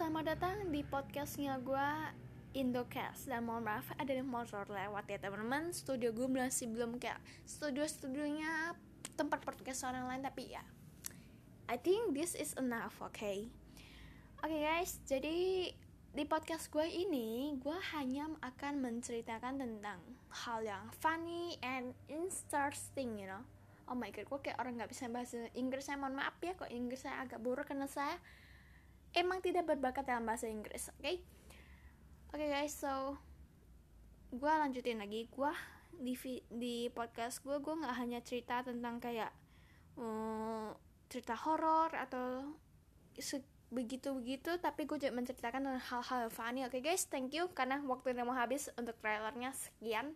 selamat datang di podcastnya gue Indocast. Dan mohon maaf ada motor lewat ya teman-teman. Studio gue masih belum kayak studio-studionya tempat podcast orang lain Tapi ya I think this is enough, oke okay? Oke okay guys, jadi di podcast gue ini gue hanya akan menceritakan tentang hal yang funny and interesting, you know? Oh my god, gue kayak orang gak bisa bahasa Inggris saya mohon maaf ya kok Inggris saya agak buruk karena saya emang tidak berbakat dalam bahasa Inggris oke? Okay? oke okay guys so gue lanjutin lagi. Gue di di podcast gue gue nggak hanya cerita tentang kayak um, cerita horor atau begitu begitu tapi gue juga menceritakan hal-hal funny oke okay guys? Thank you karena waktu udah mau habis untuk trailernya sekian.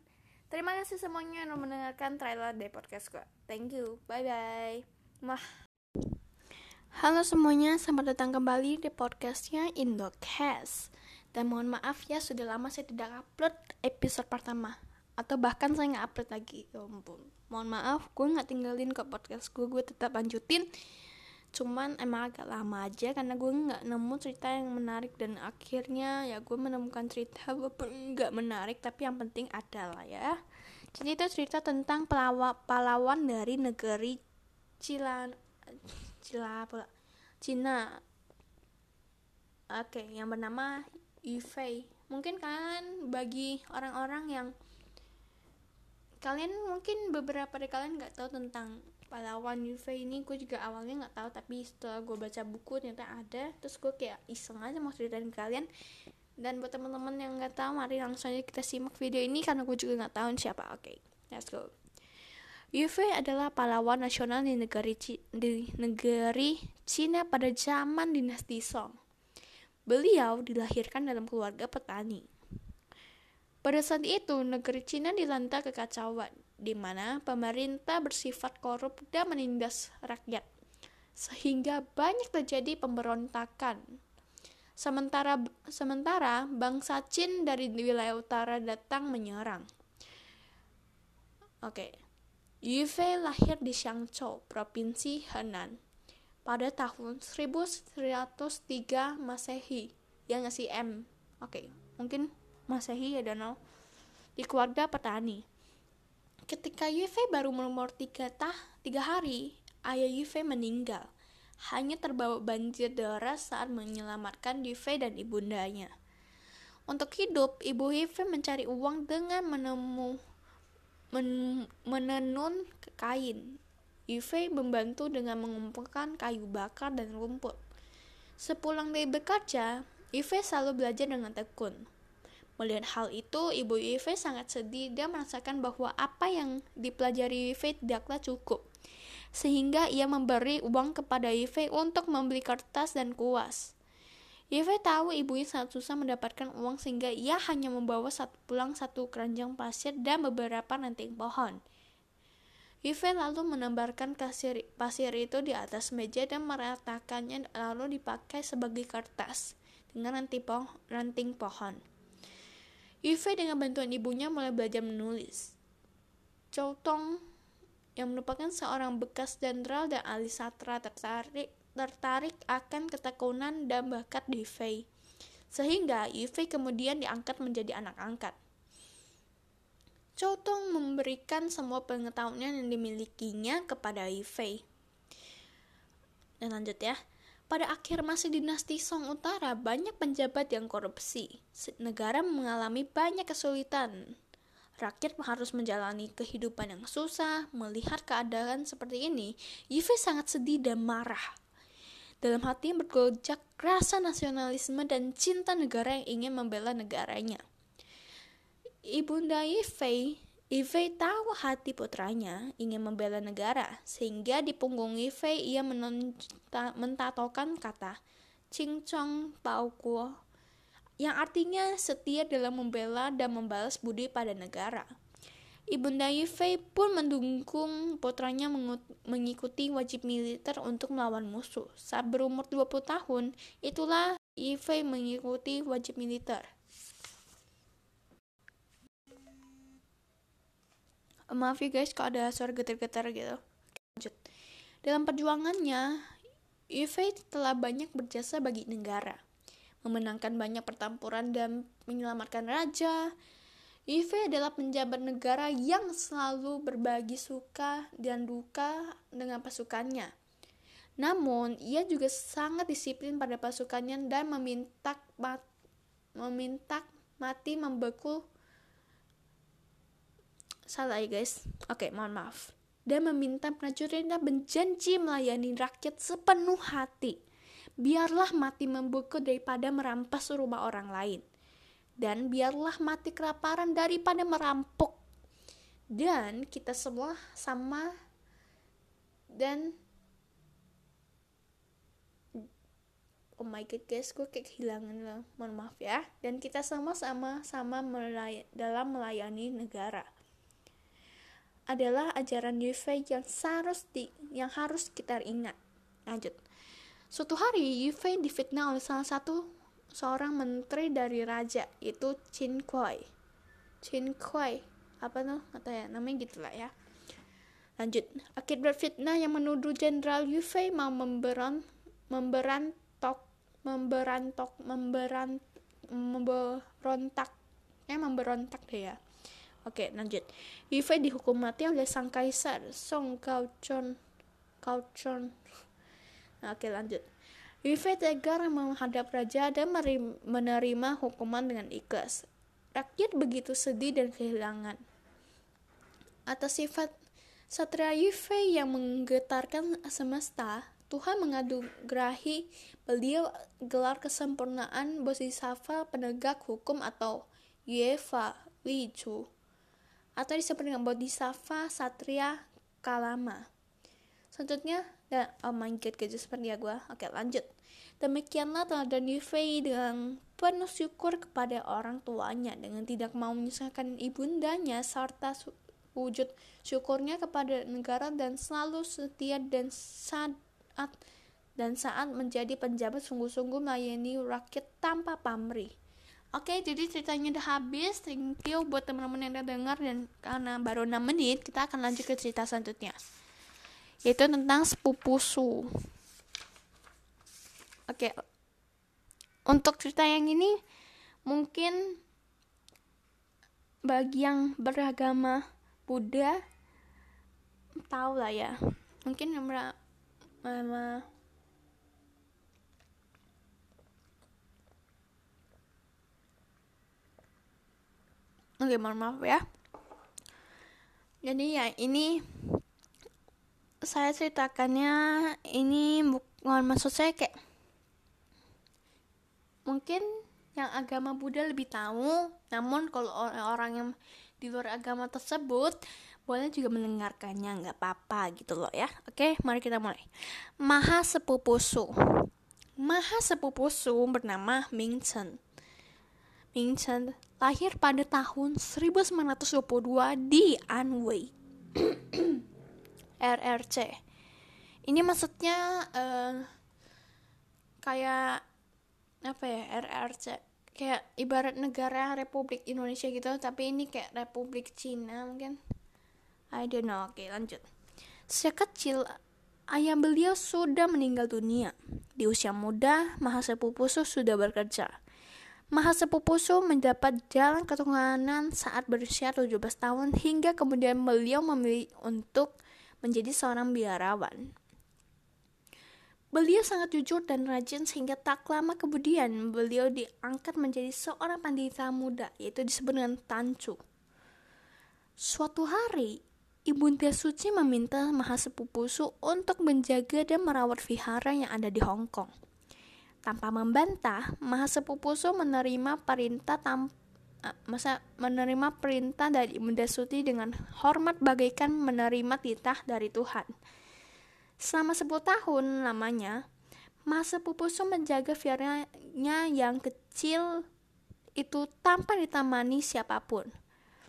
Terima kasih semuanya yang mendengarkan trailer dari podcast gue thank you. Bye bye mah Halo semuanya, selamat datang kembali di podcastnya Indocast. Dan mohon maaf ya, sudah lama saya tidak upload episode pertama. Atau bahkan saya nggak upload lagi, ya ampun. Mohon maaf, gue nggak tinggalin ke podcast gue, gue tetap lanjutin. Cuman emang agak lama aja karena gue nggak nemu cerita yang menarik. Dan akhirnya ya gue menemukan cerita walaupun nggak menarik Tapi yang penting ada lah ya. Jadi itu cerita tentang pahlawan dari negeri Cilan Cila pula Cina. Oke okay, yang bernama Yufei mungkin kalian bagi orang-orang yang kalian mungkin beberapa dari kalian nggak tahu tentang pahlawan Yufei ini. Gue juga awalnya nggak tahu tapi setelah gue baca buku ternyata ada. Terus gue kayak iseng aja mau ceritain kalian. Dan buat teman-teman yang nggak tahu mari langsung aja kita simak video ini karena gue juga nggak tahu siapa. Oke okay, let's go Yue adalah pahlawan nasional di negeri, di negeri Cina pada zaman dinasti Song. Beliau dilahirkan dalam keluarga petani. Pada saat itu, negeri Cina dilanda kekacauan, di mana pemerintah bersifat korup dan menindas rakyat, sehingga banyak terjadi pemberontakan. Sementara, sementara bangsa Chin dari wilayah utara datang menyerang. Oke, okay. Yue lahir di Xiangzhou, Provinsi Henan, pada tahun 1103 Masehi. Ya nggak M? Oke, okay. mungkin Masehi ya Donald. Di keluarga petani. Ketika Yue baru berumur 3 tah, 3 hari, ayah Yue meninggal. Hanya terbawa banjir deras saat menyelamatkan Yue dan ibundanya. Untuk hidup, ibu Yue mencari uang dengan menemukan men menenun kain. Yves membantu dengan mengumpulkan kayu bakar dan rumput. Sepulang dari bekerja, Yves selalu belajar dengan tekun. Melihat hal itu, ibu Yves sangat sedih dan merasakan bahwa apa yang dipelajari Yves tidaklah cukup. Sehingga ia memberi uang kepada Yves untuk membeli kertas dan kuas. Yeve tahu ibunya sangat susah mendapatkan uang sehingga ia hanya membawa satu pulang satu keranjang pasir dan beberapa ranting pohon. Yeve lalu menembarkan kasir, pasir itu di atas meja dan meratakannya lalu dipakai sebagai kertas dengan ranting, poh ranting pohon. Yve dengan bantuan ibunya mulai belajar menulis. Chow Tong yang merupakan seorang bekas jenderal dan ahli sastra tertarik tertarik akan ketekunan dan bakat Yifei. Sehingga Yifei kemudian diangkat menjadi anak angkat. Chotong memberikan semua pengetahuan yang dimilikinya kepada Yifei. Dan lanjut ya. Pada akhir masa dinasti Song Utara, banyak penjabat yang korupsi. Negara mengalami banyak kesulitan. Rakyat harus menjalani kehidupan yang susah. Melihat keadaan seperti ini, Yifei sangat sedih dan marah. Dalam hati bergojak rasa nasionalisme dan cinta negara yang ingin membela negaranya. Ibunda Yifei, Yifei tahu hati putranya ingin membela negara, sehingga di punggung Yifei ia mentatokan kata Chong Pao Guo, yang artinya setia dalam membela dan membalas budi pada negara. Ibunda Yifei pun mendukung putranya mengikuti wajib militer untuk melawan musuh. Saat berumur 20 tahun, itulah Yifei mengikuti wajib militer. Maaf ya guys kalau ada suara getar-getar gitu. Lanjut. Dalam perjuangannya, Yifei telah banyak berjasa bagi negara. memenangkan banyak pertempuran dan menyelamatkan raja. Yue adalah penjabat negara yang selalu berbagi suka dan duka dengan pasukannya. Namun, ia juga sangat disiplin pada pasukannya dan meminta mat, meminta mati membeku salah ya guys. Oke, mohon maaf dan meminta prajuritnya berjanji melayani rakyat sepenuh hati. Biarlah mati membuku daripada merampas rumah orang lain. Dan biarlah mati kelaparan daripada merampok. Dan kita semua sama dan oh my god guys gue kayak kehilangan lah mohon maaf ya dan kita semua sama sama melay dalam melayani negara adalah ajaran Yufei yang harus di, yang harus kita ingat. Lanjut. Suatu hari Yufei difitnah oleh salah satu seorang menteri dari raja yaitu Qin Kuai. Qin Kuai apa tuh kata ya namanya gitulah ya. Lanjut. Akibat fitnah yang menuduh Jenderal Yufei mau memberon memberantok memberantok memberan memberontak eh memberontak deh ya Oke, lanjut. Yue dihukum mati oleh sang kaisar Song Gaochon. Gaochon. Nah, oke, lanjut. Yue tegar menghadap raja dan menerima hukuman dengan ikhlas. Rakyat begitu sedih dan kehilangan. Atas sifat Satria Yue yang menggetarkan semesta, Tuhan mengadugerahi beliau gelar kesempurnaan Bodhisattva penegak hukum atau Yuefa Li Chu atau disebut dengan Bodhisattva Satria Kalama. Selanjutnya, dan oh my god, seperti ya gue. Oke, lanjut. Demikianlah teladan Yufei dengan penuh syukur kepada orang tuanya dengan tidak mau menyusahkan ibundanya serta wujud syukurnya kepada negara dan selalu setia dan saat dan saat menjadi penjabat sungguh-sungguh melayani rakyat tanpa pamrih. Oke, jadi ceritanya udah habis. Thank you buat teman-teman yang udah dengar dan karena baru 6 menit, kita akan lanjut ke cerita selanjutnya. Yaitu tentang sepupu Su. Oke. Untuk cerita yang ini mungkin bagi yang beragama Buddha tahu lah ya. Mungkin yang ber Oke, mohon maaf ya. Jadi ya ini saya ceritakannya ini bukan maksud saya kayak mungkin yang agama Buddha lebih tahu, namun kalau orang-orang yang di luar agama tersebut boleh juga mendengarkannya nggak apa-apa gitu loh ya. Oke mari kita mulai. Maha Sepupusu Maha Sepupusu bernama Ming Chen. Ming Chen lahir pada tahun 1922 di Anhui, RRC. Ini maksudnya uh, kayak apa ya RRC? Kayak ibarat negara Republik Indonesia gitu, tapi ini kayak Republik Cina mungkin. I don't know. Oke, lanjut. Sejak kecil ayah beliau sudah meninggal dunia. Di usia muda, Mahasepupu sudah bekerja Mahasepupusu mendapat jalan keturunan saat berusia 17 tahun hingga kemudian beliau memilih untuk menjadi seorang biarawan. Beliau sangat jujur dan rajin sehingga tak lama kemudian beliau diangkat menjadi seorang pandita muda yaitu disebut dengan Tancu. Suatu hari, Ibunda Suci meminta Mahasepupusu untuk menjaga dan merawat vihara yang ada di Hong Kong. Tanpa membantah, Mahasepupusu menerima perintah tam eh, masa menerima perintah dari Ibunda Suti dengan hormat bagaikan menerima titah dari Tuhan. Selama 10 tahun lamanya, Mahasepupusu menjaga firanya yang kecil itu tanpa ditemani siapa pun.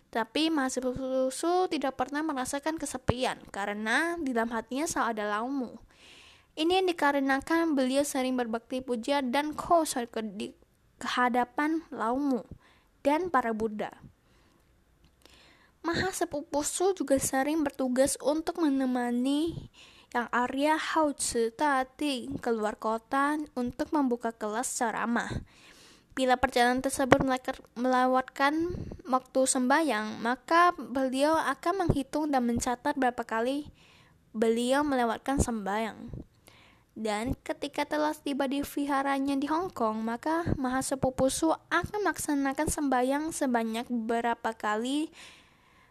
Tapi Mahasepupusu tidak pernah merasakan kesepian karena di dalam hatinya selalu ada laumu. Ini dikarenakan beliau sering berbakti puja dan khusyuk ke di kehadapan Laumu dan para Buddha. Maha Sepupusu juga sering bertugas untuk menemani yang Arya Hautsu tadi keluar kota untuk membuka kelas ceramah. Bila perjalanan tersebut melewatkan waktu sembahyang, maka beliau akan menghitung dan mencatat berapa kali beliau melewatkan sembahyang. Dan ketika telah tiba di viharanya di Hong Kong, maka Mahasepupu Su akan melaksanakan sembahyang sebanyak berapa kali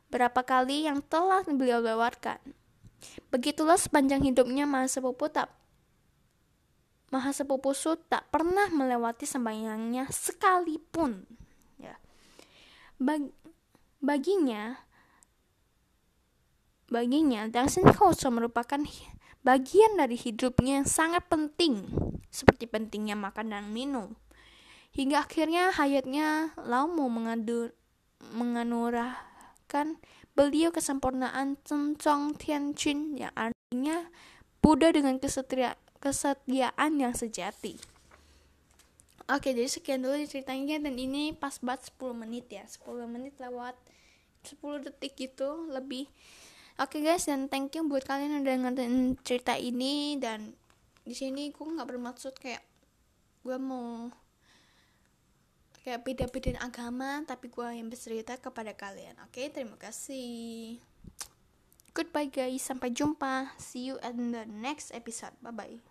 berapa kali yang telah beliau lewatkan. Begitulah sepanjang hidupnya Mahasepupu tak Mahasepupu Su tak pernah melewati sembahyangnya sekalipun. Ya. Bag, baginya baginya dancing culture merupakan bagian dari hidupnya yang sangat penting, seperti pentingnya makan dan minum. Hingga akhirnya hayatnya Laumo mengadu, menganurahkan beliau kesempurnaan Cencong Tianjin yang artinya Buddha dengan kesetia, kesetiaan yang sejati. Oke, jadi sekian dulu ceritanya dan ini pas banget 10 menit ya. 10 menit lewat 10 detik gitu lebih Oke guys dan thank you buat kalian yang udah dengerin cerita ini dan di sini gue nggak bermaksud kayak gue mau kayak beda-bedain agama tapi gue yang bercerita kepada kalian. Oke okay? terima kasih. Goodbye guys. Sampai jumpa. See you in the next episode. Bye bye